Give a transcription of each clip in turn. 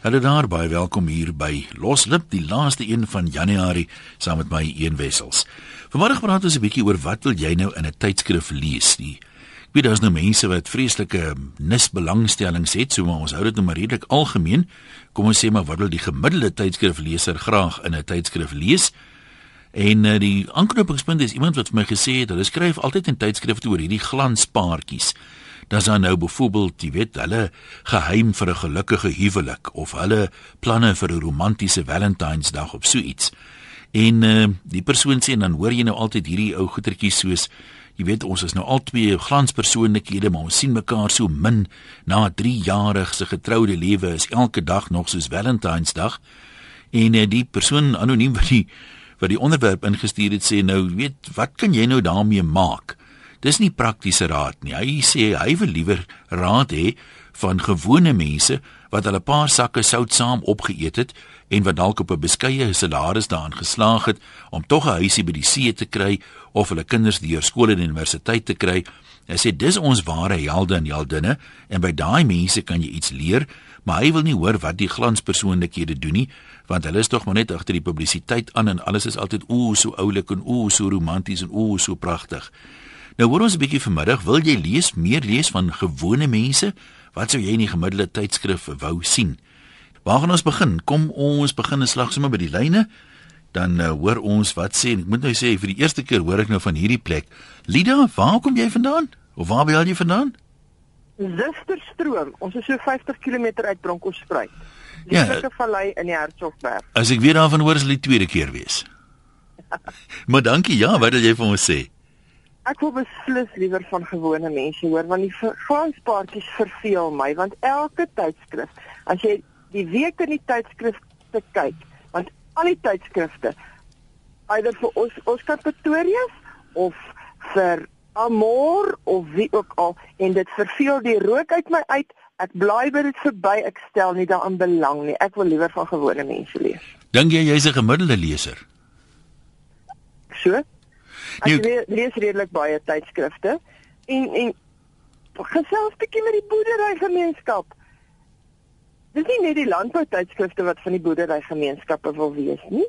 Hallo daar, baie welkom hier by Loslip, die laaste een van Januarie, saam met my Een Wessels. Vanmiddag praat ons 'n bietjie oor wat wil jy nou in 'n tydskrif lees? Die ek weet daar's nou mense wat vreeslike nisbelangstellings het, so maar ons hou dit nou maar redelik algemeen. Kom ons sê maar wat wil die gemiddelde tydskrifleser graag in 'n tydskrif lees? En uh, die aanknopingspunt is iemand wat vir my gesê het, hulle skryf altyd in tydskrifte oor hierdie glanspaartjies dan dan nou byvoorbeeld, jy weet, hulle geheim vir 'n gelukkige huwelik of hulle planne vir 'n romantiese Valentynsdag of so iets. En uh, die persoon sê dan hoor jy nou altyd hierdie ou goetertjies soos jy weet ons is nou al twee glanspersoonlikhede maar ons sien mekaar so min na 3 jarig se getroude lewe is elke dag nog soos Valentynsdag. En uh, die persoon anoniem wat die wat die onderwerp ingestuur het sê nou weet wat kan jy nou daarmee maak? Dis nie praktiese raad nie. Hy sê hy wil liewer raad hê van gewone mense wat hulle paar sakke sout saam opgeëet het en wat dalk op 'n beskeie salaris daarin geslaag het om tog 'n huisie by die see te kry of hulle kinders deur skool en universiteit te kry. Hy sê dis ons ware helde en heldinne en by daai mense kan jy iets leer, maar hy wil nie hoor wat die glanspersoonlikhede doen nie, want hulle is tog maar net agter die publisiteit aan en alles is altyd ooh so oulik en ooh so romanties en ooh so pragtig. Nou hoor ons 'n bietjie vanmiddag, wil jy lees meer lees van gewone mense? Wat sou jy in die gemiddelde tydskrif wou sien? Waar gaan ons begin? Kom ons begin 'n slag sommer by die lyne. Dan uh, hoor ons wat sê. Ek moet nou sê vir die eerste keer hoor ek nou van hierdie plek. Lida, waar kom jy vandaan? Of waar bly jy vandaan? Zusterstroom. Ons is so 50 km uit Bronkhorstspruit. Die ja, Stukkie Vallei in die Hertsgberg. As ek weer daarvan hoor, is dit die tweede keer wees. maar dankie. Ja, wat wil jy vir ons sê? Ek wil beslis liewer van gewone mense hoor want die glanspaartjies verveel my want elke tydskrif as jy die week in die tydskrif te kyk want al die tydskrifte either vir ons Oscar Pretorius of vir Amor of wie ook al en dit verveel die rook uit my uit ek bly by dit verby ek stel nie daaraan belang nie. Ek wil liewer van gewone mense lees. Dink jy jy's 'n gemiddelde leser? So Ek nee, lees redelik baie tydskrifte en en gesels bietjie met die boerdery gemeenskap. Dis nie net die landbou tydskrifte wat van die boerdery gemeenskappe wil wees nie.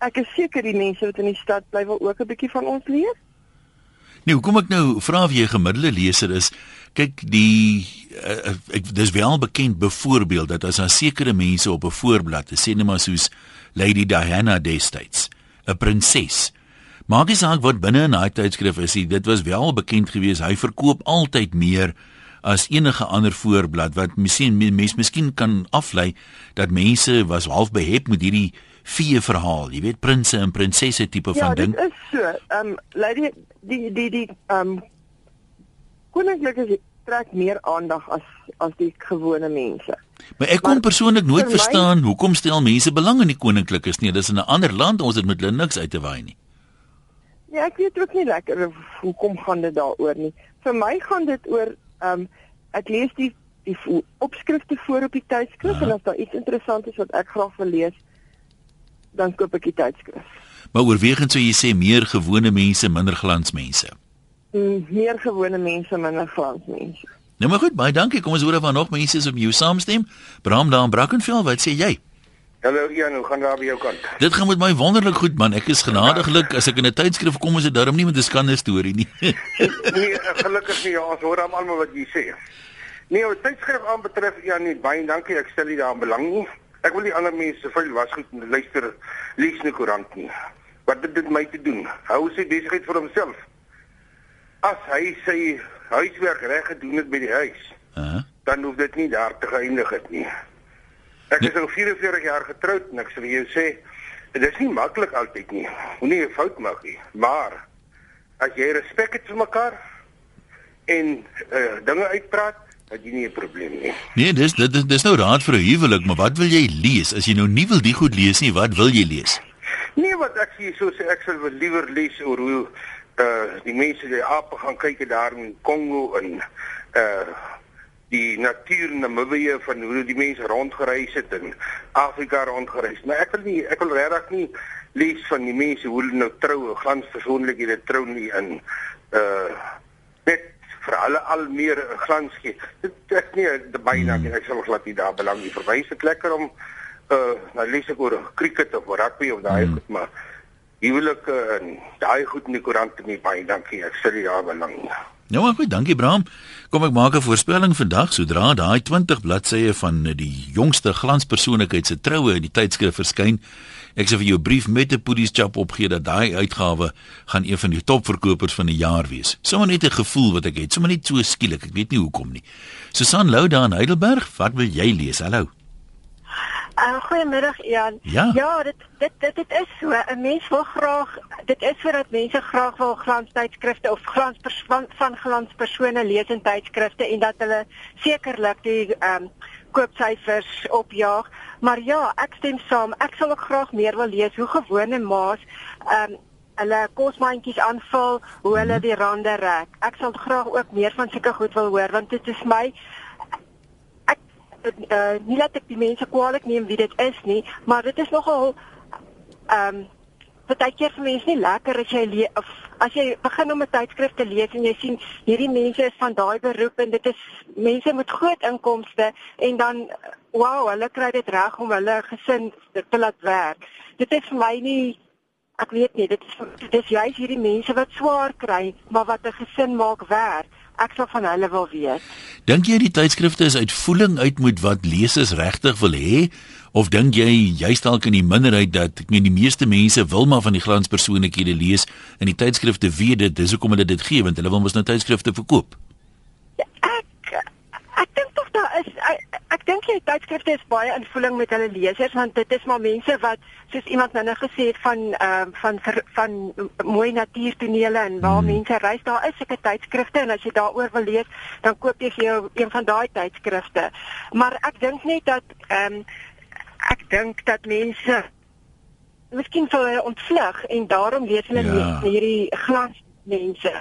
Ek is seker die mense wat in die stad bly wil ook 'n bietjie van ons lees. Nee, hoekom ek nou vra of jy 'n gemiddelde leser is? Kyk, die uh, ek dis wel bekend byvoorbeeld dat as daar sekere mense op 'n voorblad, sê net maar soos Lady Diana destyds, 'n prinses, Maak nie saak wat binne in daai tydskrif is nie, dit was wel bekend gewees hy verkoop altyd meer as enige ander voorblad wat miskien mense miskien kan aflei dat mense was half behep met hierdie vee verhaal, jy weet prinses en prinsesse tipe ja, van ding. Ja, dit is so. Ehm um, lady die die die ehm um, koninklike trek meer aandag as as die gewone mense. Maar ek kon persoonlik nooit verstaan my... hoekom stel mense belang in die koninklikes nie. Dis in 'n ander land, ons het met hulle niks uit te waai nie. Ja, ek weet ook nie lekker hoekom gaan dit daaroor nie. Vir my gaan dit oor ehm um, ek lees die die opskrifte voor op die tydskrif en as daar iets interessant is wat ek graag wil lees, dan koop ek die tydskrif. Maar oorwegend sou jy sê meer gewone mense, minder glansmense. Mm, meer gewone mense, minder glansmense. Nou maar goed, baie dankie. Kom ons hoor of daar nog mense is om jou saamstem. Bram daar in Brackenfell, wat sê jy? Hallo Ian, hoe gaan daar by jou kant? Dit gaan met my wonderlik goed man. Ek is genadiglik as ek in 'n tydskrif kom is dit darm nie met 'n skande storie nie. nee, gelukkig nie. Ja, ons hoor almal wat jy sê. Nee, wat tydskrif aanbetref, Ian, nie baie dankie. Ek stel nie daaraan belang nie. Ek wil nie ander mense se vuil was goed luister lees nie koerant nie. Wat dit met my te doen? Hou sy besigheid vir homself. As hy sy huiswerk reg gedoen het by die huis, uh -huh. dan hoef dit nie daar te geëindig het nie. Ek is al 44 jaar getroud en ek sê vir jou sê dit is nie maklik altyd nie. Moenie 'n fout maak nie, maar as jy respek het vir mekaar en uh, dinge uitpraat, het jy nie 'n probleem nie. Nee, dis dit is dis nou raad vir 'n huwelik, maar wat wil jy lees? As jy nou nie wil die goed lees nie, wat wil jy lees? Nee, wat ek sê so sê ek sal liewer lees oor hoe uh die mense die ape gaan kyk daar in Kongo en uh die natuur in Namibië van hoe die mense rondgereis het in Afrika rondgereis. Maar ek wil nie ek wil regtig nie lees van die mense hoe hulle nou trou, glans persoonlikhede trou nie in uh net vir hulle al meer glans gee. Dit is nie byna nie, ek sal glad nie daar belang nie. Is dit lekker om uh nou lees ek oor cricket of rugby of daai goed, maar huwelik en daai goed in die koerant nie baie dankie. Ek sê ja belang. Nou maar goed, dankie Bram. Kom ek maak 'n voorspelling vandag sodra daai 20 bladsye van die jongste glanspersoonlikheid se troue in die tydskrif verskyn. Ek sê vir jou brief met 'n pudies chap opgee dat daai uitgawe gaan een van die topverkopers van die jaar wees. Sommige net 'n gevoel wat ek het, sommer net so skielik, ek weet nie hoekom nie. Susan Lou daar in Heidelberg, wat wil jy lees? Hallo. Uh, goeiemiddag Ian. Ja, ja dit, dit dit dit is so. 'n Mens wil graag dit is sodat mense graag wil glanstydskrifte of glans van, van glanspersone lees in tydskrifte en dat hulle sekerlik die ehm um, koopsyfers opjaag. Maar ja, ek stem saam. Ek sal ook graag meer wil lees hoe gewone maas ehm um, hulle kosmandjies aanvul, hoe hulle mhm. die rande rek. Ek sal graag ook meer van sulke goed wil hoor want dit is my uh, nie laat ek die mense kwaadlik neem wie dit is nie, maar dit is nogal ehm um, partykeer vir mense nie lekker as jy of as jy begin om 'n tydskrif te lees en jy sien hierdie mense is van daai beroep en dit is mense met groot inkomste en dan wow, hulle kry dit reg om hulle gesin te laat werk. Dit is vir my nie ek weet nie, dit is dit is juist hierdie mense wat swaar kry, maar wat 'n gesin maak werk ek sou van hulle wil weet. Dink jy die tydskrifte is uitvoering uit met wat lesers regtig wil hê of dink jy jy's dalk in die minderheid dat ek meen die meeste mense wil maar van die glanspersoonlikhede lees en die tydskrifte weet dit dis hoekom hulle dit gee want hulle wil mos nou tydskrifte verkoop. Ja, ek ek dink tog daar is ek, ek dink die tydskrifte is baie invulling met hulle lesers want dit is maar mense wat soos iemand nou net gesê het van ehm uh, van van, van mooi natuurtonele en waar hmm. mense reis daar is seker tydskrifte en as jy daaroor wil lees dan koop jy vir jou een van daai tydskrifte. Maar ek dink net dat ehm um, ek dink dat mense miskien sou hulle ontvlug en daarom lees hulle ja. hierdie glans mense.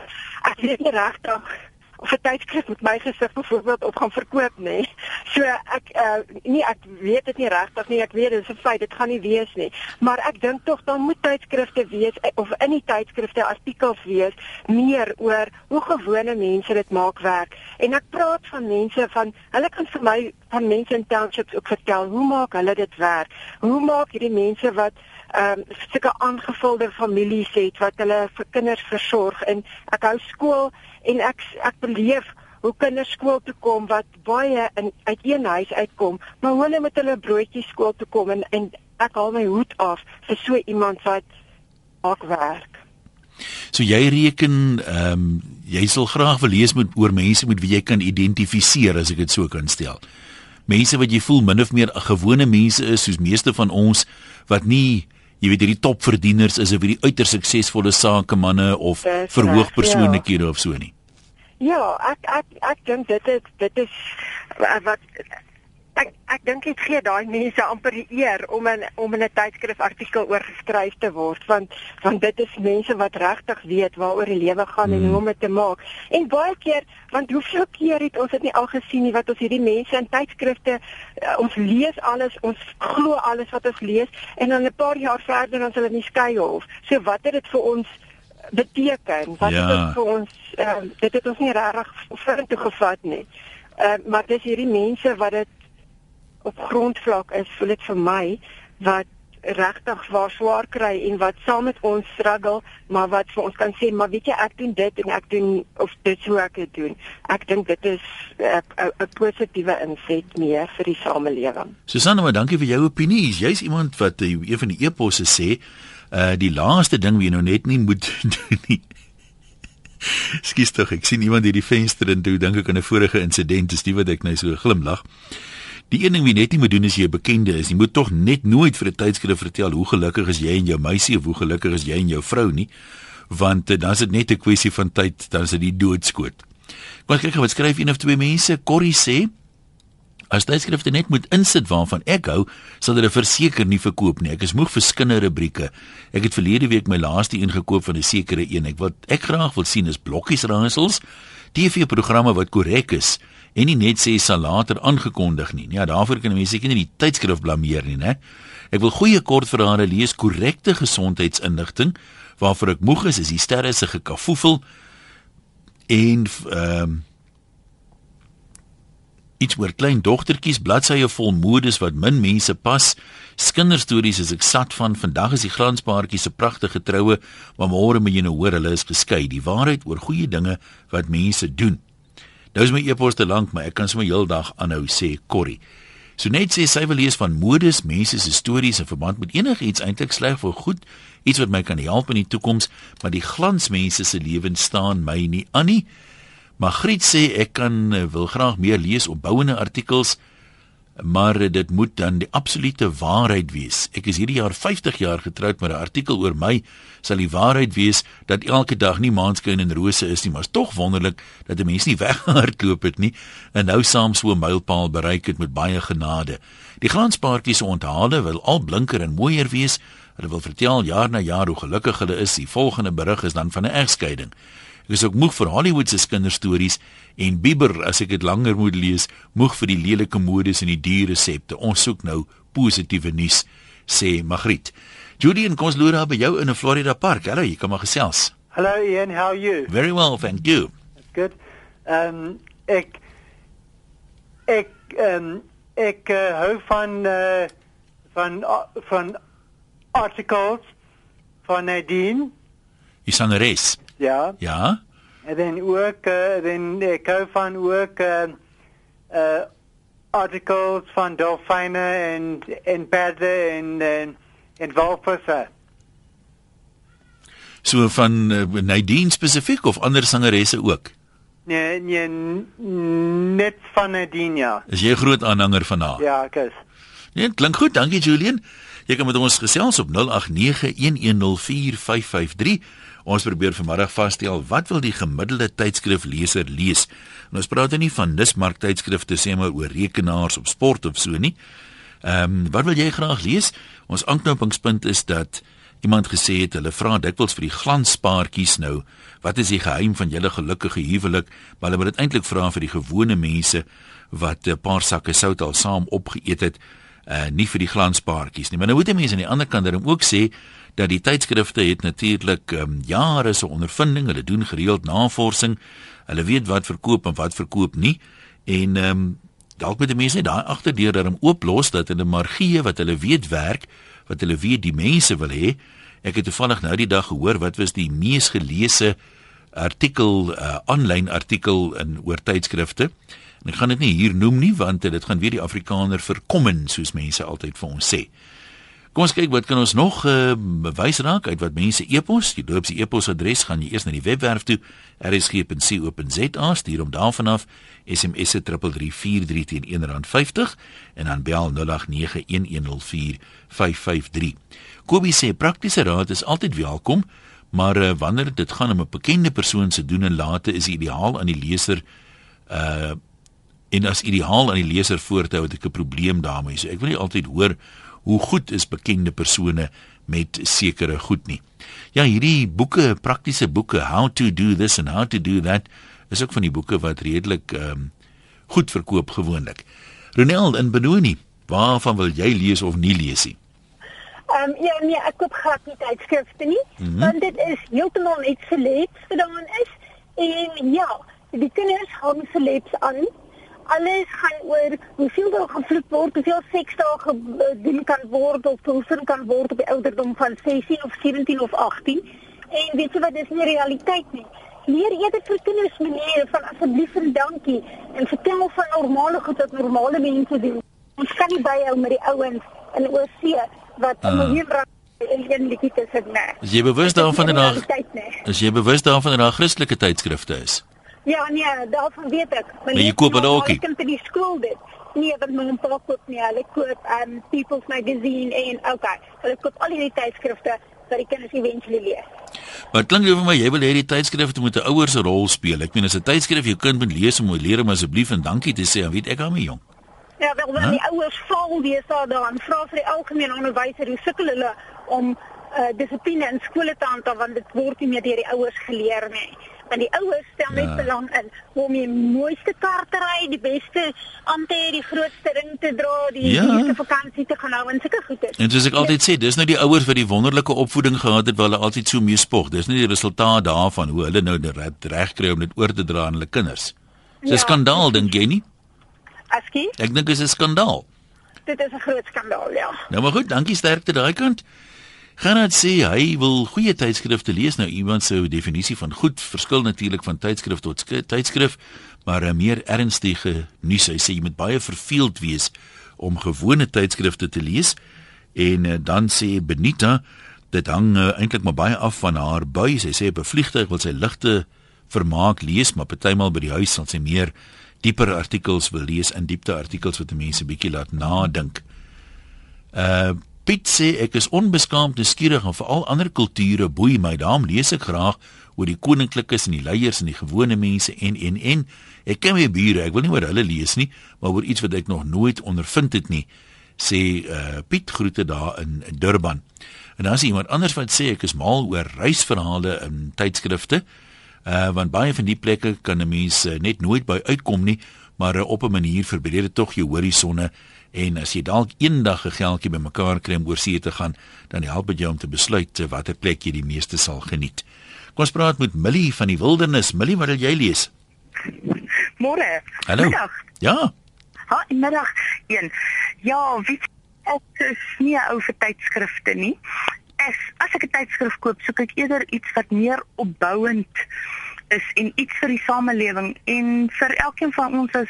Ek weet nie regtig of 'n tydskrif met my gesig byvoorbeeld op gaan verkoop nê. Nee. So ek uh, nie ek weet dit nie regtig nie. Ek weet dit is 'n feit, dit gaan nie wees nie. Maar ek dink tog dan moet tydskrifte wees eh, of in die tydskrifte artikels wees meer oor hoe gewone mense dit maak werk. En ek praat van mense van hulle kan vir my van mense in townships ook vertel hoe maak hulle dit werk? Hoe maak hierdie mense wat ehm um, sulke aangevulde families het wat hulle vir kinders versorg en ek hou skool en ek ek beleef hoe kinders skool toe kom wat baie in uit een huis uitkom maar hulle met hulle broodjies skool toe kom en en ek haal my hoed af vir so iemand wat ook werk. So jy reken ehm um, jy sal graag wil lees met oor mense met wie jy kan identifiseer as ek dit so kan stel. Mense wat jy voel min of meer gewone mense is soos meeste van ons wat nie jy weet hierdie topverdieners is of hierdie uiters suksesvolle sakemanne of verhoog persoonlikhede ja. of so nie. Ja, ek ek ek dink dit is dit is wat ek ek dink dit gee daai mense amper die eer om in om in 'n tydskrif artikel oor geskryf te word want want dit is mense wat regtig weet waaroor die lewe gaan mm. en hoe om dit te maak. En baie keer want hoeveel keer het ons dit nie al gesien nie wat ons hierdie mense in tydskrifte uh, ons lees alles, ons glo alles wat ons lees en dan 'n paar jaar verder dan hulle nie skei hof. So wat het dit vir ons beteken? Wat ja. het dit vir ons uh, dit het ons nie regtig vorentoe gevat nie. Uh, maar dis hierdie mense wat dit op grondvlak is, voel dit vir my wat regtig waar swaar kry en wat saam met ons struggle, maar wat vir ons kan sê, maar weet jy, ek doen dit en ek doen of dit so ek dit doen. Ek dink dit is eh, 'n positiewe inset meer vir die samelewing. Susanna, maar dankie vir jou opinie. Jy's iemand wat uh, een van die eposse sê, uh die laaste ding jy nou net nie moet doen nie. Skus tog, ek sien iemand hierdie venster in toe, dink ek aan 'n vorige insident, dis die wat ek nou so glimlag. Die een ding wie net nie moet doen as jy 'n bekende is, jy moet tog net nooit vir 'n tydskrif vertel hoe gelukkig is jy en jou meisie of hoe gelukkig is jy en jou vrou nie, want uh, dan is dit net 'n kwessie van tyd, dan is dit die doodskoot. Kom kyk wat skryf een of twee mense. Corrie sê As tydskrifte net moet insit waarvan ek hou, sal hulle verseker nie verkoop nie. Ek is moeg vir skinder rubrieke. Ek het verlede week my laaste een gekoop van 'n sekere een. Ek wat ek graag wil sien is blokkies raaisels, TV-programme wat korrek is en nie net sê sal later aangekondig nie. Ja, daarvoor kan mense seker nie die tydskrif blameer nie, né? Ek wil goeie kortverhale lees, korrekte gesondheidsinligting. Waarvoor ek moeg is, is die sterre se gekafoefel en ehm um, iets oor klein dogtertjies, bladsye vol modes wat min mense pas. Kinderstories is ek sat van. Vandag is die glanspaartjie se pragtige troue, maar môre moet jy nou hoor hulle is geskei. Die waarheid oor goeie dinge wat mense doen. Nou is my e-pos te lank, maar ek kan sommer heeldag aanhou sê Corrie. So net sê sy wil lees van modes, mense se stories in verband met enigiets eintlik sleg of goed, iets wat my kan help in die toekoms, maar die glansmense se lewens staan my nie aan nie. Magriet sê ek kan eh, wil graag meer lees op bouende artikels maar dit moet dan die absolute waarheid wees. Ek is hierdie jaar 50 jaar getroud met 'n artikel oor my sal die waarheid wees dat elke dag nie maanskyn en rose is nie, maar is tog wonderlik dat 'n mens nie weggehardloop het nie en nou saam so 'n mylpaal bereik het met baie genade. Die glanspaartjies se onthale wil al blinker en mooier wees. Hulle wil vertel jaar na jaar hoe gelukkig hulle is. Die volgende berig is dan van 'n egskeiding. Ek is ook moeg vir Hollywood se kinderstories en Bieber as ek dit langer moet lees, moeg vir die lelike modes en die duur resepte. Ons soek nou positiewe nuus, sê Magriet. Judy en kom ons loer daar by jou in 'n Florida park. Hallo, jy kom maar gesels. Hello Ian, how are you? Very well, thank you. Good. Um ek ek um ek uh, hou van uh, van uh, van articles van Nadine. Die sangeres. Ja. Ja. En dan ook uh, dan ek hou van ook uh, uh articles van dolfine en en perde en en en walvisse. So van uh, Nadine spesifiek of ander sangeresse ook? Nee, nee, net van Nadine ja. Is jy 'n groot aanhanger van haar? Ja, ek is. Nee, klink goed. Dankie Julian. Jy kan met ons gesels op 0891104553. Ons probeer vanmiddag vasstel wat wil die gemiddelde tydskrifleser lees. En ons praat nie van nismark tydskrifte sê maar oor rekenaars op sport of so nie. Ehm um, wat wil jy graag lees? Ons aanknopingspunt is dat iemand gesê het hulle vra dikwels vir die glanspaartjies nou, wat is die geheim van julle gelukkige huwelik? Maar hulle moet dit eintlik vra vir die gewone mense wat 'n paar sakke sout al saam opgeëet het uh nie vir die glanspaartjies nie. Maar nou moet mense aan die ander kant dan ook sê dat die tydskrifte het natuurlik um, jare se ondervinding, hulle doen gereeld navorsing. Hulle weet wat verkoop en wat verkoop nie. En ehm um, dalk moet die mense net daai agterdeur daarom ooplos dat hulle maar gee wat hulle weet werk, wat hulle weet die mense wil hê. Ek het toevallig nou die dag gehoor wat was die mees geleese artikel uh, aanlyn artikel in oor tydskrifte. En ek gaan dit nie hier noem nie want dit gaan weer die Afrikaner verkommen soos mense altyd vir ons sê. Kom ons kyk wat kan ons nog uh, bewys raak uit wat mense e-pos. Jy loop die e-posadres gaan jy eers na die webwerf toe rsg.co.za stuur hom daarvan af SMS se 3343 teen R1.50 en dan bel 0891104553. Kobie sê praktiese raad is altyd welkom, maar uh, wanneer dit gaan om 'n bekende persoon se doen en late is ideaal aan die leser uh en as ideaal aan die leser voorhou het ek 'n probleem daarmee. So ek wil nie altyd hoor hoe goed is bekende persone met sekere goed nie. Ja, hierdie boeke, praktiese boeke, how to do this and how to do that, is ook van die boeke wat redelik ehm um, goed verkoop gewoonlik. Ronald in Benoni, waarvan wil jy lees of nie lees nie? Ehm um, ja nee, ek koop glad nie tydskrifte nie, mm -hmm. want dit is heeltemal net celebs wat daarin is. En ja, die kinders hang celebs aan. Alles gaan oor hoeveel daar gevloek word, hoeveel seks daar gedoen kan word of geoefen kan word op die ouderdom van 16 of 17 of 18. En weet jy wat, dis nie realiteit nie. Leer eerder vir kinders maniere van asseblief en dankie en vertel van normale goed wat normale mense doen. Ons kan nie byhou met die ouens in oorsee wat 'n Ah. miljoen een liedjie te sit nie. Is jy bewus daarvan dat daar nie. is jy bewus daarvan dat daar Christelike tydskrifte is? Ja, nee, daarvan weet ek. Maar jy koop hulle ook nie? Ek kan vir die skool dit. Nee, want my pa koop nie. Hulle koop um People's Magazine en okay. Hulle koop al die tydskrifte wat die kinders eventually lees. Maar klink vir my jy wil hê die tydskrifte moet 'n ouer se rol speel. Ek meen as 'n tydskrif jou kind moet lees om moet leer om asseblief en dankie te sê, dan weet ek daarmee jong. Ja, wel wanneer die ouers val weer daar dan vra vir die algemene onderwyser hoe sukkel hulle om uh, dissipline in skole te handhaaf want dit word nie meer deur die ouers geleer nie. Want die ouers stel net Ja. belang in om die mooiste kar te ry, die beste ante, die grootste ring te dra, die Ja. duurste vakansie te gaan hou en sulke goeders. En soos ek altyd sê, dis nou die ouers wat die wonderlike opvoeding gehad het waar hulle altyd so mee spog. Dis nie die resultaat daarvan hoe hulle nou reg kry om dit oor te dra aan hulle kinders. Dis 'n Ja. skandaal dink jy nie? Aski, Ek dink dit is 'n skandaal. dit is 'n groot skandaal, ja. Nou maar goed, dankie sterkte daai kant. Gerard sê hy wil goeie tydskrifte lees. Nou iemand se definisie van goed verskil natuurlik van tydskrif tot skri- tydskrif, maar 'n meer ernstige nuus. Hy sê jy moet baie verveeld wees om gewone tydskrifte te lees. En uh, dan sê Benita dit hang uh, eintlik maar baie af van haar bui. Sy sê op 'n vliegtyg wil sy ligte vermaak lees, maar partymal by die huis sal sy meer dieper artikels wil lees in diepte artikels wat mense bietjie laat nadink. Uh Piet sê ek is onbeskaamd en skieurig en veral ander kulture boei my. Daarom lees ek graag oor die koninklikes en die leiers en die gewone mense en en en ek ken my bure, ek wil nie oor hulle lees nie, maar oor iets wat ek nog nooit ondervind het nie, sê uh Piet groete daar in, Durban. En dan is iemand anders wat sê ek is mal oor reisverhale in tydskrifte. Uh want baie van die plekke kan 'n mens uh, net nooit by uitkom nie, maar uh, op 'n manier verbreek dit tog jou horisonne en as jy dalk eendag 'n geldjie bymekaar kry om oor see te gaan, dan help dit jou om te besluit uh, watter plek jy die meeste sal geniet. Kom ons praat met Millie van die Wildernis. Millie, wat wil jy lees? Môre. Hallo. Middag. Ja. Ha, middag. Een. Ja, wie ek is nie 'n ou vir tydskrifte nie. As as ek 'n tydskrif koop, soek ek eerder iets wat meer opbouend is en iets vir die samelewing en vir elkeen van ons as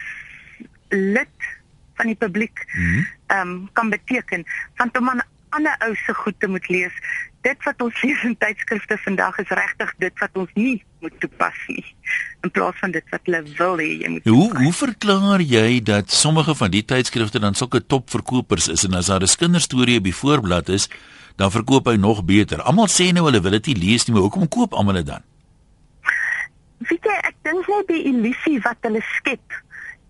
lid van die publiek Mhm. ehm um, kan beteken want om aan ander ou se goed te moet lees dit wat ons lees in tydskrifte vandag is regtig dit wat ons nie moet toepas nie in plaas van dit wat hulle wil hê jy moet Hoe toepas. hoe verklaar jy dat sommige van die tydskrifte dan sulke topverkopers is en as daar 'n kinderstorie op die voorblad is, dan verkoop hy nog beter. Almal sê nou hulle wil dit nie lees nie, maar hoekom koop almal dit dan? weet jy ek dink net die illusie wat hulle skep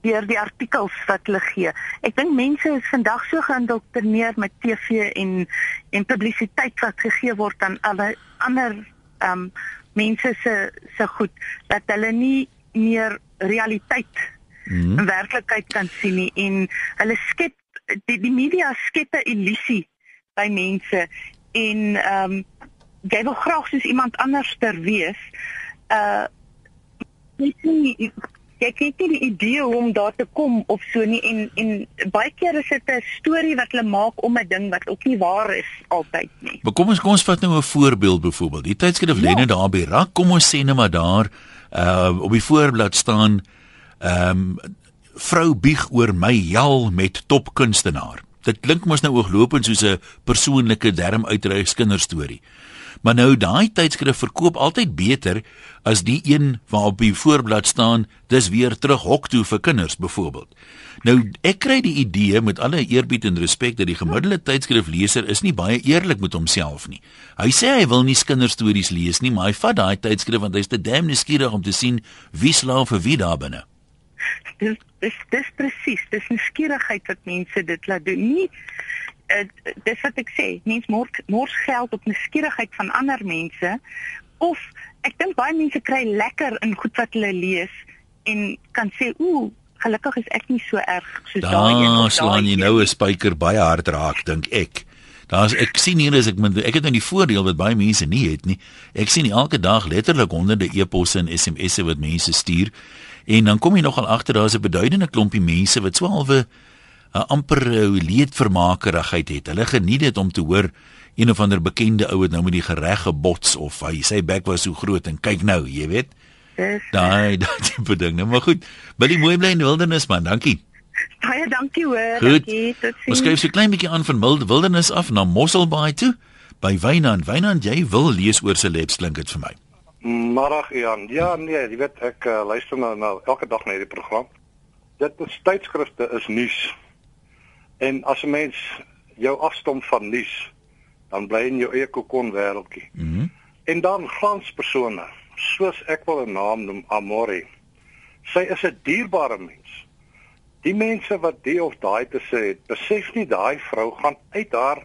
deur die artikels wat hulle gee. Ek dink mense is vandag so geïndoktrineer met TV en en publisiteit wat gegee word aan alle ander ehm um, mense se se goed dat hulle nie meer realiteit Mhm. in werklikheid kan sien nie en hulle skep die die media skep 'n illusie by mense en ehm um, jy wil graag soos iemand anders ter wees. Uh jy sien jy kry nie die idee hoe om daar te kom of so nie en en baie keer is dit 'n storie wat hulle maak om 'n ding wat ook nie waar is altyd nie. Maar kom ons kom ons vat nou 'n voorbeeld byvoorbeeld. Die tydskrif Ja. net daar by rak. Kom ons sê net maar daar uh op die voorblad staan ehm um, vrou bieg oor my jal met topkunstenaar. Dit klink mos nou ooglopend soos 'n persoonlike dermuitreis kinderstorie. Maar nou daai tydskrif verkoop altyd beter as die een waar op die voorblad staan dis weer terug hok toe vir kinders byvoorbeeld. Nou ek kry die idee met alle eerbied en respek dat die gemiddelde tydskrifleser is nie baie eerlik met homself nie. Hy sê hy wil nie kinderstories lees nie, maar hy vat daai tydskrif want hy's te damn nuuskierig om te sien wie slaaf vir wie daar binne. Dis dis dis presies, dis nuuskierigheid wat mense dit laat doen. Nie uh, dis wat ek sê, mens mors mors geld op nuuskierigheid van ander mense of ek dink baie mense kry lekker in goed wat hulle lees en kan sê ooh gelukkig is ek nie so erg soos daai een Daar slaan jy nou. 'n spyker baie hard raak dink ek. Daar's ek sien hier as ek moet ek het nou die voordeel wat baie mense nie het nie. Ek sien elke dag letterlik honderde e-posse en SMS'e wat mense stuur en dan kom jy nogal agter daar's 'n beduidende klompie mense wat so halwe 'n amper leedvermakerigheid het. Hulle geniet dit om te hoor een of ander bekende ou het nou met die gereg gebots of hy sy bek was so groot en kyk nou, jy weet. Daai daai tipe ding. Nou maar goed. Billy mooi bly in die wildernis man. Dankie. baie dankie hoor. Goed. Dankie. Tot Ons skuif so klein bietjie aan van Wildernis af na Mosselbaai toe by Wynand. Wynand, jy wil lees oor celebs klink dit vir my. Middag Ian. Ja nee, jy weet ek uh, luister nou, nou elke dag na hierdie program. Dit is tydskrifte is nuus. En as 'n mens jou afstom van nuus, dan bly in jou eie kokon wêreldjie. Mhm. Mm En dan glanspersone, soos ek wil 'n naam noem, Amori. Sy is 'n dierbare mens. Die mense wat die of daai te sê het, besef nie daai vrou gaan uit haar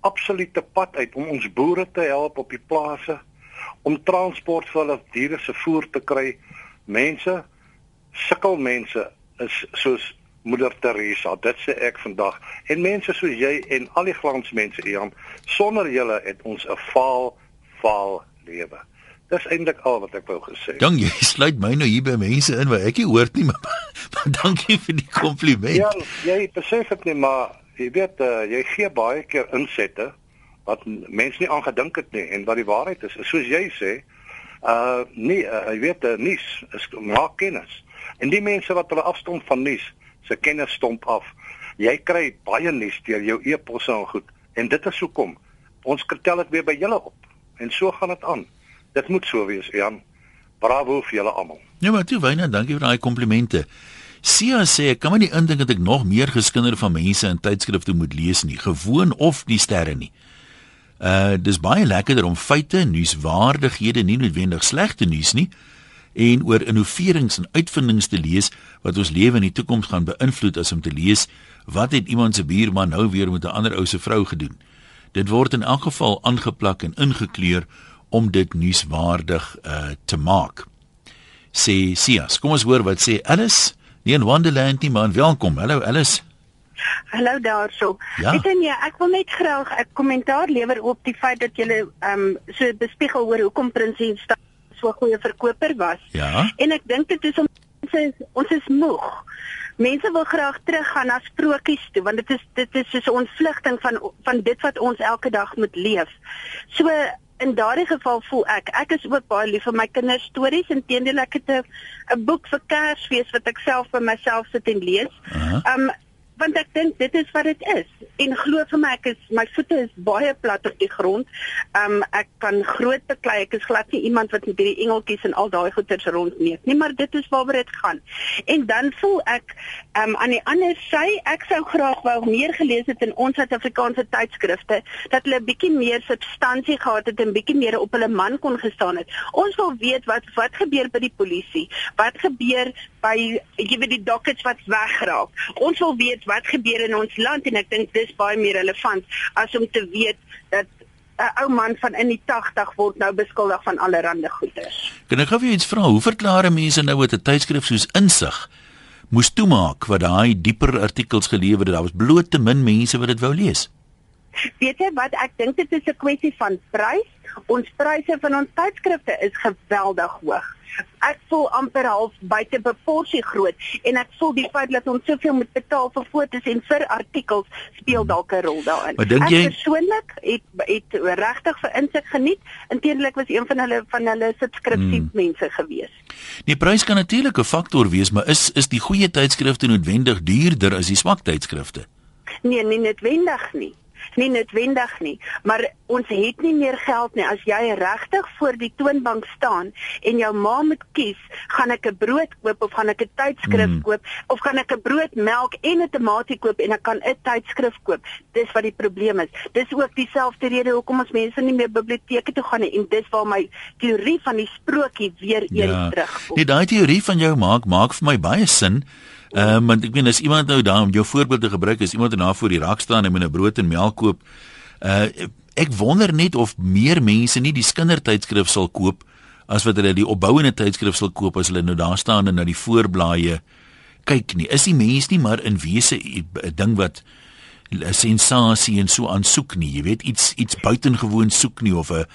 absolute pad uit om ons boere te help op die plase, om transport vir hulle diere se voer te kry. Mense, sukkel mense is soos Moeder Teresa. Dit sê ek vandag. En mense soos jy en al die glansmense Ian, sonder julle het ons 'n faal faal lewe. Dis eintlik al wat ek wou gesê. Dan jy sluit my nou hier by mense in wat ek nie hoor nie, maar, maar dankie vir die kompliment. Ja, jy besef dit nie, maar jy weet uh, jy gee baie keer insette wat mense nie aangedink het nie en wat die waarheid is. Soos jy sê, uh nee, uh, jy weet uh, nuus is maak kennis. En die mense wat hulle afstomp van nuus, se kennis stomp af. Jy kry baie nuus deur jou e-posse en goed. En dit is hoekom ons tel dit weer by julle op. En so gaan dit aan. Dit moet so wees, Jan. Bravo vir julle almal. Ja, maar toe wyne, dankie vir daai komplimente. Sia sê kan my nie indink dat ek nog meer geskinder van mense in tydskrifte moet lees nie, gewoon of die sterre nie. Uh dis baie lekkerder om feite, nuuswaardighede, nie noodwendig slegte nuus nie, en oor innoverings en uitvindings te lees wat ons lewe in die toekoms gaan beïnvloed as om te lees wat het iemand se buurman nou weer met 'n ander ou se vrou gedoen. Dit word in elk geval aangeplak en ingekleur om dit nuuswaardig uh te maak. Sê Sias, kom ons hoor wat sê Alice. Nie in Wonderland nie, maar welkom. Hallo Alice. Hallo daarso. Ja. Weet jy, ek wil net graag 'n kommentaar lewer op die feit dat jy ehm um, so bespiegel oor hoekom Prinses so 'n goeie verkoper was. Ja. En ek dink dit is om ons is, ons is moeg. Mense wil graag teruggaan na sprokies toe want dit is dit is soos 'n ontvlugting van van dit wat ons elke dag moet leef. So in daardie geval voel ek ek is ook baie lief vir my kinders stories inteendeel ek het 'n boek vir Kersfees wat ek self vir myself sit en lees. Aha. Um want ek dink dit is wat dit is. En glo vir my ek is my voete is baie plat op die grond. Um ek kan groot beklei. Ek is glad nie iemand wat met hierdie engeltjies en al daai goeters rondneek nie, maar dit is waaroor dit gaan. En dan voel ek um aan die ander sy ek sou graag wou meer gelees het in ons Suid-Afrikaanse tydskrifte dat hulle 'n bietjie meer substansie gehad het en bietjie meer op hulle man kon gestaan het. Ons wil weet wat wat gebeur by die polisie? Wat gebeur by jy weet die dockets wat wegraak? Ons wil weet wat gebeur in ons land en ek dink dis baie meer relevant as om te weet dat 'n ou man van in die 80 word nou beskuldig van allerlei goeders. Kan ek gou vir jou iets vra? Hoe verklaar mense nou wat 'n tydskrif soos Insig moes toemaak wat daai dieper artikels gelewer het? Daar was bloot te min mense wat dit wou lees. Weet jy wat ek dink dit is 'n kwessie van prys. Ons pryse van ons tydskrifte is geweldig hoog. Ek voel amper half buite proporsie groot en ek voel die feit dat ons soveel moet betaal vir fotos en vir artikels speel dalk 'n rol daarin. Maar dink jy- persoonlik het het regtig vir insig geniet. Inteendeel was een van hulle van hulle subskripsie Hmm. mense gewees. Die prys kan natuurlik 'n faktor wees, maar is is die goeie tydskrifte noodwendig duurder as die swak tydskrifte? Nee, nie noodwendig nie. Nie noodwendig nie, maar ons het nie meer geld nie. As jy regtig voor die toonbank staan en jou ma moet kies, gaan ek 'n brood koop of gaan ek 'n tydskrif Mm. koop of gaan ek 'n brood, melk en 'n tamatie koop en ek kan 'n tydskrif koop. Dis wat die probleem is. Dis ook dieselfde rede hoekom ons mense nie meer biblioteke toe gaan nie en dis waar my teorie van die sprokie weer eens terugkom. Nee, daai teorie van jou maak maak vir my baie sin. Ehm um, want ek meen as iemand nou daar om jou voorbeeld te gebruik, as iemand nou voor die rak staan en met 'n brood en melk koop, uh ek wonder net of meer mense nie die kindertydskrif sal koop as wat hulle die opbouende tydskrif sal koop as hulle nou daar staan en na die voorblaaie kyk nie. Is die mens nie maar in wese 'n ding wat 'n sensasie en so aansoek nie. Jy weet iets iets buitengewoon soek nie of 'n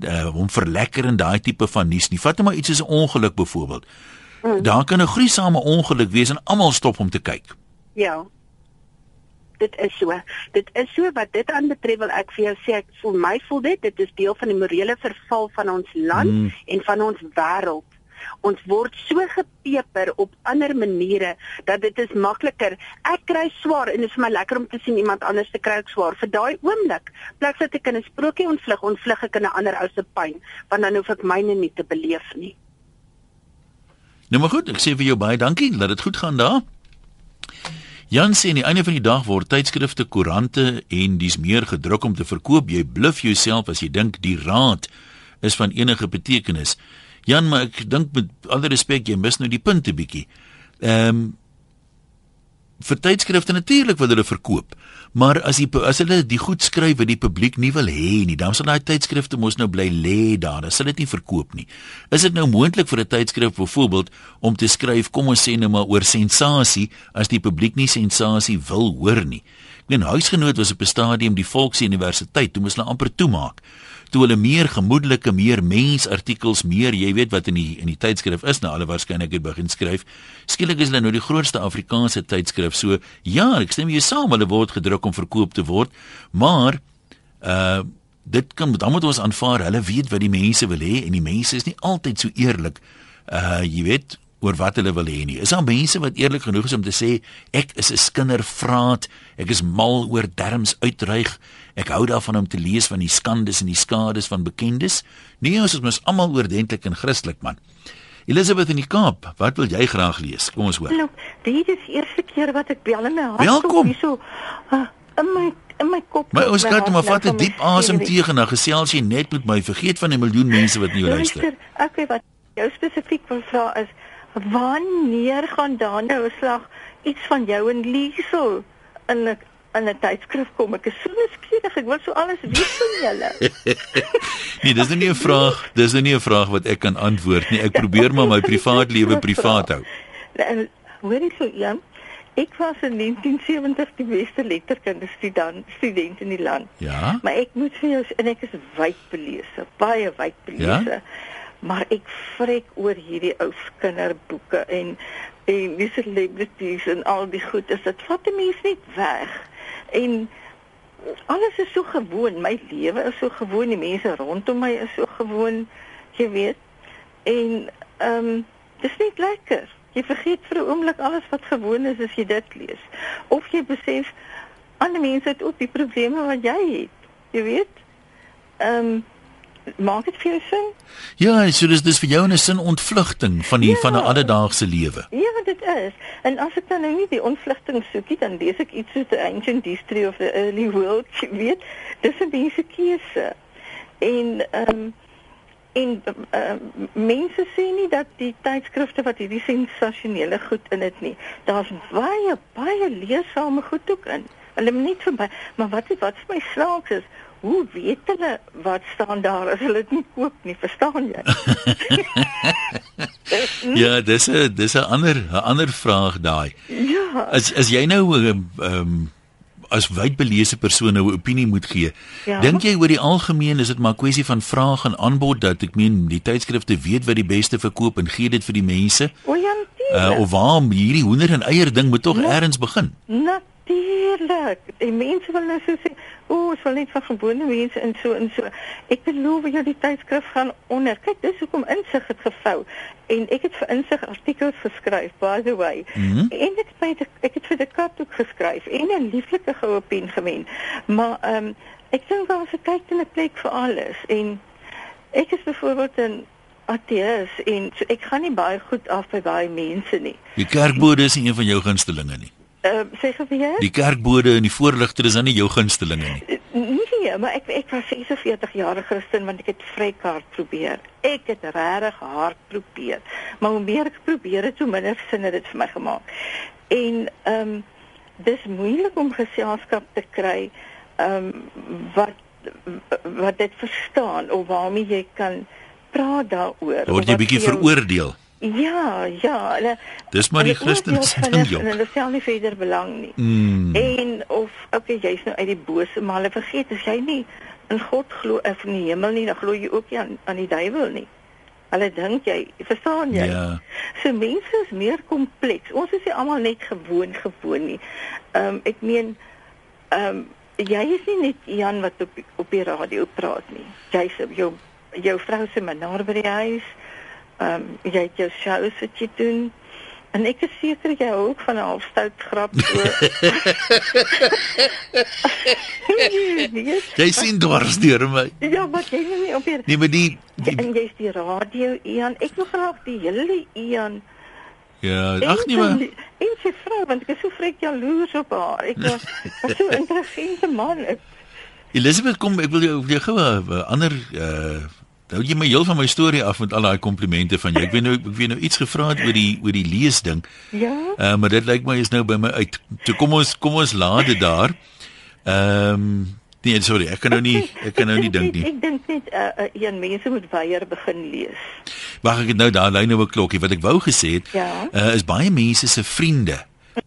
uh, hom verlekker in daai tipe van nuus nie. Vat net maar iets soos 'n ongeluk byvoorbeeld. Mm. Daar kan 'n gruisame ongeluk wees en almal stop om te kyk. Ja. Dit is so. Dit is so wat dit aanbetref wil ek vir jou sê ek voel my voel dit dit is deel van die morele verval van ons land Mm. en van ons wêreld. Ons word so gepeper op ander maniere dat dit is makliker. Ek kry swaar en dit is vir my lekker om te sien iemand anders te kry ook swaar vir daai oomblik. Plek dat ek in 'n sprokie ontvlug, ontvlug ek in 'n ander ou se pyn, want dan hoef ek myne nie te beleef nie. Nou maar goed, ek sê vir jou baie dankie. Laat dit goed gaan daar. Jan sê aan die einde van die dag word tydskrifte, koerante en dis meer gedruk om te verkoop. Jy bluf jouself as jy dink die raad is van enige betekenis. Jan, maar ek dink met alle respek jy mis nou die punte bietjie. Ehm um, vir tydskrifte natuurlik wat hulle verkoop. Maar as die as hulle die goed skryf wat die publiek nie wil hê nie, dan sal daai tydskrifte mos nou bly lê daar. Hulle sal dit nie verkoop nie. Is dit nou moontlik vir 'n tydskrif byvoorbeeld om te skryf kom ons sê nou maar oor sensasie as die publiek nie sensasie wil hoor nie? Ek meen huisgenoot was op 'n stadium die Volksuniversiteit, toe moes hulle amper toemaak toe hulle meer gemoedelike, meer mensartikels, meer, jy weet wat in die in die tydskrif is nou alle waarskynlik het begin skryf. Skielik is hulle nou die grootste Afrikaanse tydskrif. So ja, ek stem jou saam, hulle word gedruk om verkoop te word, maar uh dit kan dan moet ons aanvaar hulle weet wat die mense wil hê en die mense is nie altyd so eerlik uh jy weet oor wat hulle wil hê nie. Is daar mense wat eerlik genoeg is om te sê ek is 'n skindervraat, ek is mal oor derms uitreig, Ek hou daarvan om te lees van die skandes en die skades van bekendes. Nee, ons is mos almal oordentlik en Christelik man. Elizabeth in die Kaap, wat wil jy graag lees? Kom ons hoor. Hallo, dit is die eerste keer wat ek bel in my hart. Welkom. So uh, in my in my kop. Maar ons kan maar vat 'n diep asem tegen en dan gesels jy net met my. Vergeet van die miljoen mense wat nie luister. Okay, wat jou spesifiek wil vra is wanneer gaan dan nou 'n slag iets van jou en Liesel in 'n 'n tydskrif kom. Ek is so nuuskierig. Ek wil so alles weet van julle. nee, dis nou nie 'n vraag, dis nou nie 'n vraag wat ek kan antwoord nie. Ek probeer maar my privaat lewe privaat hou. En hoor ek so ja. Ek was in 1970 die beste letterkunde student student in die land. Ja. Maar ek moet vir jou en ek is wyd belese, baie wyd belese. Ja? Maar ek vrek oor hierdie ou kinderboeke en en die celebrities en al die goed, dit vat die mens net weg. En alles is so gewoon, my lewe is so gewoon, die mense rondom my is so gewoon, jy weet. En ehm um, dis net lekker. Jy vergeet vir 'n oomblik alles wat gewoon is as jy dit lees. Of jy besef ander mense het ook die probleme wat jy het. Jy weet? Ehm um, maak dit vir jou sin? Ja, so dis dis vir jou 'n sin ontvlugting van die ja, van 'n alledaagse lewe. Ja, dit is. En as ek dan nou nie die ontvlugting soek nie, dan lees ek iets soos The Ancient History of the Early World, jy weet. Dis 'n baie keuse. En ehm um, en uh, mense sê nie dat die tydskrifte wat hierdie sensasionele goed in dit nie. Daar's baie baie leesame goed ook in. Hulle moet net verby, maar wat wat vir my snaaks is, hoe weet hulle wat staan daar as hulle dit nie koop nie, verstaan jy? ja, dis 'n dis 'n ander 'n ander vraag daai. Ja. As as jy nou ehm um, as wydbelese persoon nou 'n opinie moet gee, ja? dink jy oor die algemeen is dit maar 'n kwessie van vraag en aanbod dat ek meen die tydskrifte weet wat die beste verkoop en gee dit vir die mense? O ja, uh, of waar hierdie hoender en eier ding moet tog ja. eers begin? Natuurlik. Die mense wil nou so sê O, dit sal net van gewone mense in so en so. Ek beloof jy die tydskrif gaan onder. Kyk, dis hoekom insig het gevou. En ek het vir insig artikels geskryf by the way. Mm -hmm. En ek het ek het vir die kat ook geskryf en 'n lieflike goue pen gewen. Maar ehm um, ek dink daar was 'n tyd en 'n plek vir alles en ek is byvoorbeeld 'n ateës en so ek gaan nie baie goed af by baie mense nie. Die kerkbode is nie een van jou gunstelinge nie. Ehm uh, sê jou? Die kerkbode en die voorligter is dan nie jou gunstelinge nie. Nee, maar ek ek was 46 jaar Christen want ek het vrykaart probeer. Ek het regtig hard probeer. Maar hoe meer ek probeer het, hoe minder sin het dit vir my gemaak. En ehm um, dis moeilik om geselskap te kry ehm um, wat wat dit verstaan of waarmee jy kan praat daaroor. Word jy bietjie veroordeel? Ja, ja, hulle Dis maar die Christene se ding, joh. Hulle stel nie verder belang nie. Mm. En of okay, jy's nou uit die bose, maar hulle vergeet as jy nie in God glo of in die hemel nie, dan glo jy ook nie aan, aan die duiwel nie. Hulle dink jy, verstaan jy? Ja. So mense is meer kompleks. Ons is nie almal net gewoon gewoon nie. Ehm um, ek meen ehm um, jy is nie net Jan wat op op die radio praat nie. Jy's jou jou vrou se menaar by die huis ehm um, jy het jou shows wat jy doen. En ek is seker jy hou ook van 'n halfstout grap so. jy sien dwars deur my. Ja, maar jy is nie op hier. Nee, maar die, die en jy's die radio Ian. Ek wil graag die hele Ian. Ja, ag nee maar. En sy vrou want ek is so vrek jaloers op haar. Ek was, was so 'n intelligente man. Ek, Elizabeth kom ek wil jou jou gou 'n ander uh Nou jy my heel van my storie af met al daai komplimente van jou. Ek weet nou ek weet nou iets gevra het oor die oor die lees ding. Ja. Uh, maar dit lyk my is nou by my uit. Toe kom ons kom ons laat dit daar. Ehm um, nee, sorry, ek kan nou nie ek kan nou nie dink nie. Ek dink net uh, uh, een mense moet weier begin lees. Wag ek het nou daar lyn nou 'n klokkie wat ek wou gesê het. Ja. Uh, is baie mense se vriende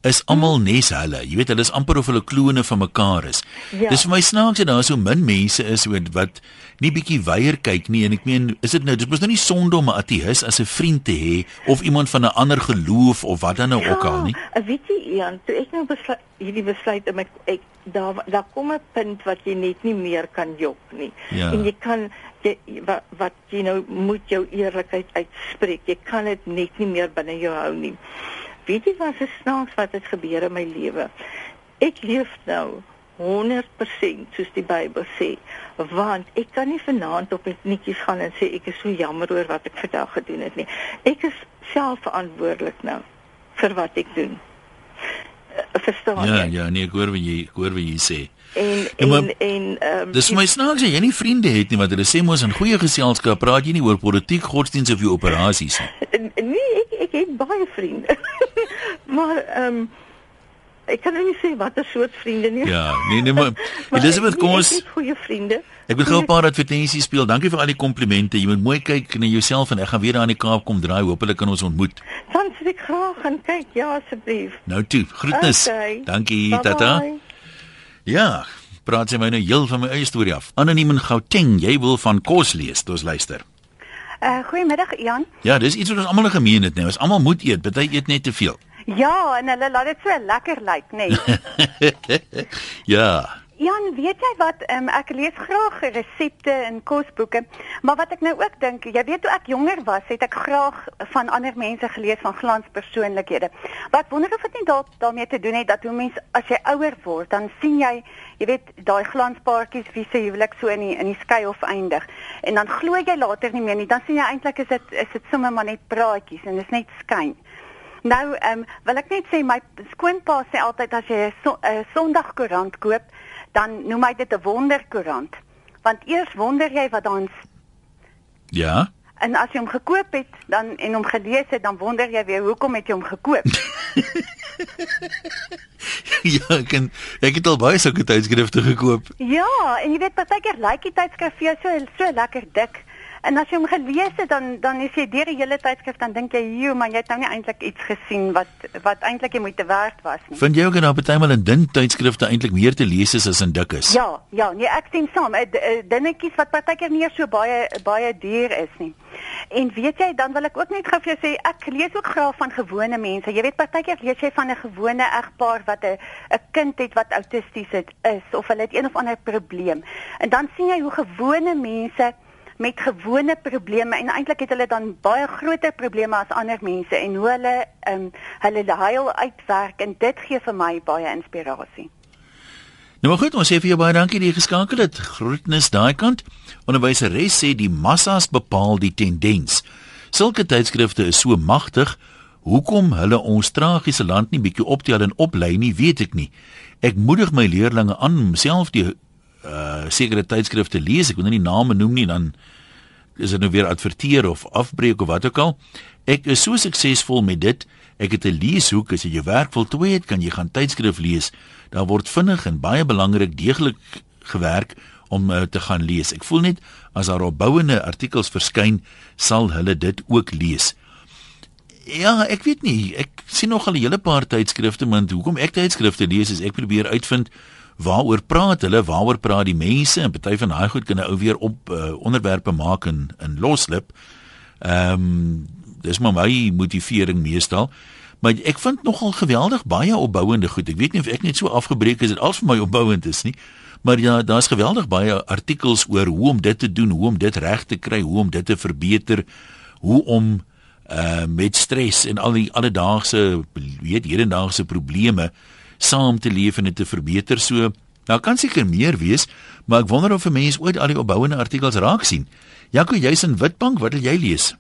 is almal nes hulle. Jy weet hulle is amper of hulle klone van mekaar is. Ja. Dis vir my snaaks dat daar so min mense is wat nie bietjie weier kyk nie en ek meen is dit nou dis mos nou nie sonde om 'n ateïs as 'n vriend te hê of iemand van 'n ander geloof of wat dan nou ook al nie. Ja, weet jy Jan, toe ek nou besluit hierdie besluit om ek, ek daar daar kom 'n punt wat jy net nie meer kan jok nie. Ja. En jy kan jy wat, wat jy nou moet jou eerlikheid uitspreek. Jy kan dit net nie meer binne jou hou nie. Weet jy wat se snaaks wat het gebeur in my lewe? Ek leef nou 100% soos die Bybel sê, want ek kan nie vanaand op net netjies gaan en sê ek is so jammer oor wat ek vandag gedoen het nie. Ek is self verantwoordelik nou vir wat ek doen. Uh, verstaan Ja, jy? ja, nee, ek hoor wat jy ek hoor wat jy sê. En Ja, maar- en en ehm um, Dis my snaaks dat jy nie vriende het nie want hulle sê mos in goeie geselskap praat jy nie oor politiek, godsdienst of jou operasies nie. nee, ek ek het baie vriende. maar ehm um, ek kan nou nie sê watter soort vriende nie. Ja, nee nee maar Maar Elizabeth, ek- kom nee, ons het goeie vriende. Ek wil gou 'n paar advertensies speel. Dankie vir al die komplimente. Jy moet mooi kyk na jouself en ek gaan weer daar in die Kaap kom draai. Hoopelik kan ons ontmoet. Dan sê ek graag gaan kyk, ja asseblief. Nou toe, groetnis. Okay. Dankie, Bye-bye. tata. Ja, praat sy my nou heel van my eie storie af. Anoniem in Gauteng, jy wil van kos lees, dis luister. Uh goeiemiddag Jan. Ja, dis iets wat ons almal gemeen het nou. Ons almal moet eet, party eet net te veel. Ja, en hulle laat dit so lekker lyk, nê. Nee. ja. Jan, weet jy wat, um, ek lees graag resepte en kosboeke, maar wat ek nou ook dink, jy weet toe ek jonger was, het ek graag van ander mense gelees van glanspersoonlikhede. Wat wonder of dit nie dalk daarmee te doen het dat hoe mens as jy ouer word, dan sien jy, jy weet, daai glanspaartjies wie se huwelik so in die in die skei of eindig. En dan glo jy later nie meer nie, dan sien jy eintlik is dit is dit sommer maar net praatjies en dis net skyn. Nou, ehm um, wil ek net sê my skoonpa sê altyd as jy 'n so, Sondagkoerant koop, dan noem hy dit 'n wonderkoerant. Want eers wonder jy wat daarin Ja. en as jy hom gekoop het, dan en hom gelees het, dan wonder jy weer hoekom het jy hom gekoop? ja, ek ken ek het al baie sulke tydskrifte gekoop. ja, en jy weet partykeer lyk die tydskrif vir jou so so lekker dik. En as jy hom gelees het dan dan is jy deur die hele tydskrif dan dink jy, "Joe, maar jy het nou nie eintlik iets gesien wat wat eintlik jy moeite werd was nie." Vind jy ook dat daar partymal in dun tydskrifte eintlik meer te lees is as in dik is? Ja, ja, nee, ek stem saam. 'n Dingetjies wat partykeer nie so baie baie duur is nie. En weet jy, dan wil ek ook net gou vir jou sê, ek lees ook graag van gewone mense. Jy weet partykeer lees jy van 'n gewone egpaar wat 'n 'n kind het wat autisties is of hulle het een of ander probleem. En dan sien jy hoe gewone mense met gewone probleme en eintlik het hulle dan baie groter probleme as ander mense en hoe hulle um, hulle huil uitwerk en dit gee vir my baie inspirasie. Nou maar goed, ons sê vir jou baie dankie dat jy geskakel het. Groetnis daai kant. Onderwyseres sê die massas bepaal die tendens. Sulke tydskrifte is so magtig. Hoekom hulle ons tragiese land nie bietjie optel en oplei nie, weet ek nie. Ek moedig my leerdlinge aan om self die uh sekere tydskrifte lees. Ek wil nou nie name noem nie dan is dit nou weer adverteer of afbreek of wat ook al. Ek is so suksesvol met dit. Ek het 'n leeshoek. As jy jou werk voltooi het, kan jy gaan tydskrif lees. Daar word vinnig en baie belangrik deeglik gewerk om uh, te gaan lees. Ek voel net as daar opbouende artikels verskyn, sal hulle dit ook lees. Ja, ek weet nie. Ek sien nog al 'n hele paar tydskrifte, maar hoekom ek tydskrifte lees is ek probeer uitvind waaroor praat hulle, waaroor praat die mense en party van daai goed kan 'n ou weer op uh, onderwerpe maak in in loslip. Ehm um, dis maar my motivering meestal. Maar ek vind nogal geweldig baie opbouende goed. Ek weet nie of ek net so afgebreek is dit al vir my opbouend is nie. Maar ja, daar's geweldig baie artikels oor hoe om dit te doen, hoe om dit reg te kry, hoe om dit te verbeter, hoe om uh met stres en al die alledaagse weet hedendaagse probleme saam te leef en dit te verbeter. So, daar kan seker meer wees, maar ek wonder of 'n mens ooit al die opbouende artikels raak sien. Jaco, jy's in Witbank, wat wil jy lees?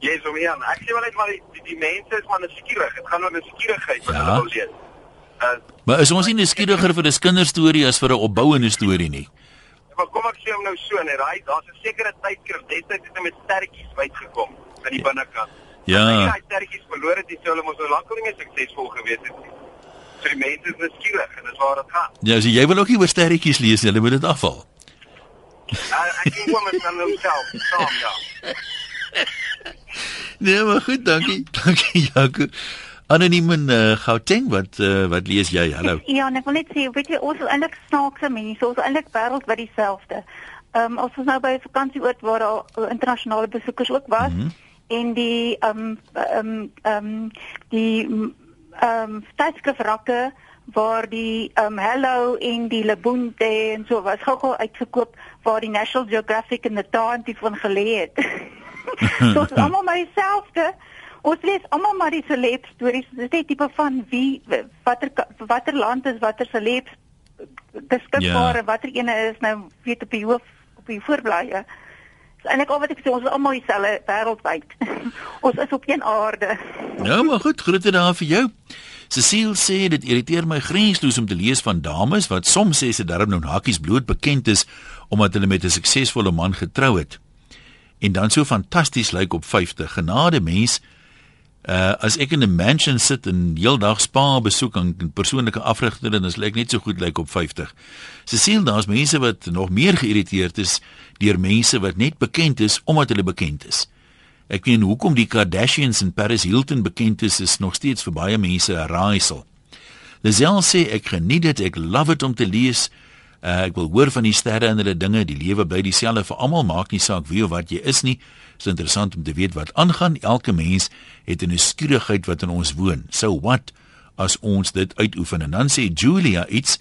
Jy is om hier. Ek sê wel net maar die, die, die mense is maar nuuskierig. Dit gaan oor nuuskierigheid wat Ja. hulle wil lees. Uh Maar is ons nie nuuskieriger vir 'n kinderstorie as vir 'n opbouende storie nie? maar kom ek sê hom nou so net, daai daar's 'n sekere tydskrif destyds het met sterretjies uitgekom aan die binnekant. Ja. As jy daai sterretjies verloor het, dis hulle mos nou lankal nie meer suksesvol gewees het nie. So die mense is nuuskierig en dis waar dit gaan. Ja, so jy wil ook nie oor sterretjies lees nie, jy moet dit afval. Ek dink hom is dan nou self, saam ja. Nee, maar goed, dankie. Dankie Jaco. Anoniem in uh, Gauteng, wat uh, wat lees jy? Hallo. Ja, en ek wil net sê, weet jy, ons is eintlik snaakse mense, ons is eintlik wêreldwyd dieselfde. Ehm um, ons nou by 'n vakansieoord waar daar uh, internasionale besoekers ook was mm -hmm. en die ehm um, ehm um, ehm um, die ehm um, tydskrifrakke waar die ehm um, Hello en die Lebonte en so was gou-gou uitverkoop waar die National Geographic en die van gelê het. so ons is almal maar dieselfde. Ons lees almal maar die celeb stories. Dit is net tipe van wie watter watter land is watter celeb beskikbaar ja. en watter ene is nou weet op die hoof op die voorblaaie. Dis eintlik al wat ek sê, ons is almal dieselfde wêreldwyd. ons is op een aarde. nou maar goed, groete daar vir jou. Cecile sê dit irriteer my grensloos om te lees van dames wat soms sê sy darm nou hakies bloot bekend is omdat hulle met 'n suksesvolle man getrou het en dan so fantasties lyk op 50. Genade mens. Uh as ek in 'n mansion sit en heeldag spa besoek en persoonlike afrigter en as lyk net so goed lyk op 50. Cecile, daar's mense wat nog meer geïrriteerd is deur mense wat net bekend is omdat hulle bekend is. Ek weet hoekom die Kardashians en Paris Hilton bekend is is nog steeds vir baie mense 'n raaisel. Lisel sê ek geniet dit, ek love it om te lees. Uh, ek wil hoor van die sterre en hulle dinge, die lewe bly dieselfde vir almal, maak nie saak wie of wat jy is nie. Dit is interessant om te weet wat aangaan. Elke mens het 'n nuuskierigheid wat in ons woon. So what as ons dit uitoefen? En dan sê Julia iets.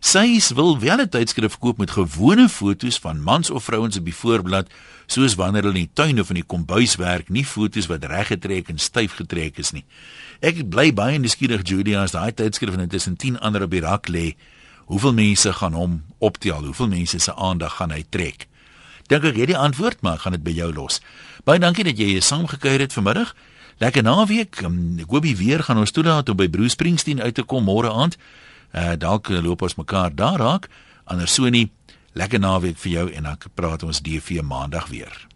Sy wil wel 'n tydskrif koop met gewone foto's van mans of vrouens op die voorblad, soos wanneer hulle in die tuin of in die kombuis werk, nie foto's wat reggetrek en styf getrek is nie. Ek bly baie nuuskierig Julia as daai tydskrif net tussen 10 ander op die rak lê hoeveel mense gaan hom optel? Hoeveel mense se aandag gaan hy trek? Dink ek het die antwoord, maar gaan dit by jou los. Baie dankie dat jy saamgekuier het vanmiddag. Lekker naweek. Um, ek hoop die weer gaan ons toelaat om by Bruce Springsteen uit te kom môre aand. Uh dalk loop ons mekaar daar raak. Anders so nie. Lekker naweek vir jou en dan praat ons DV maandag weer.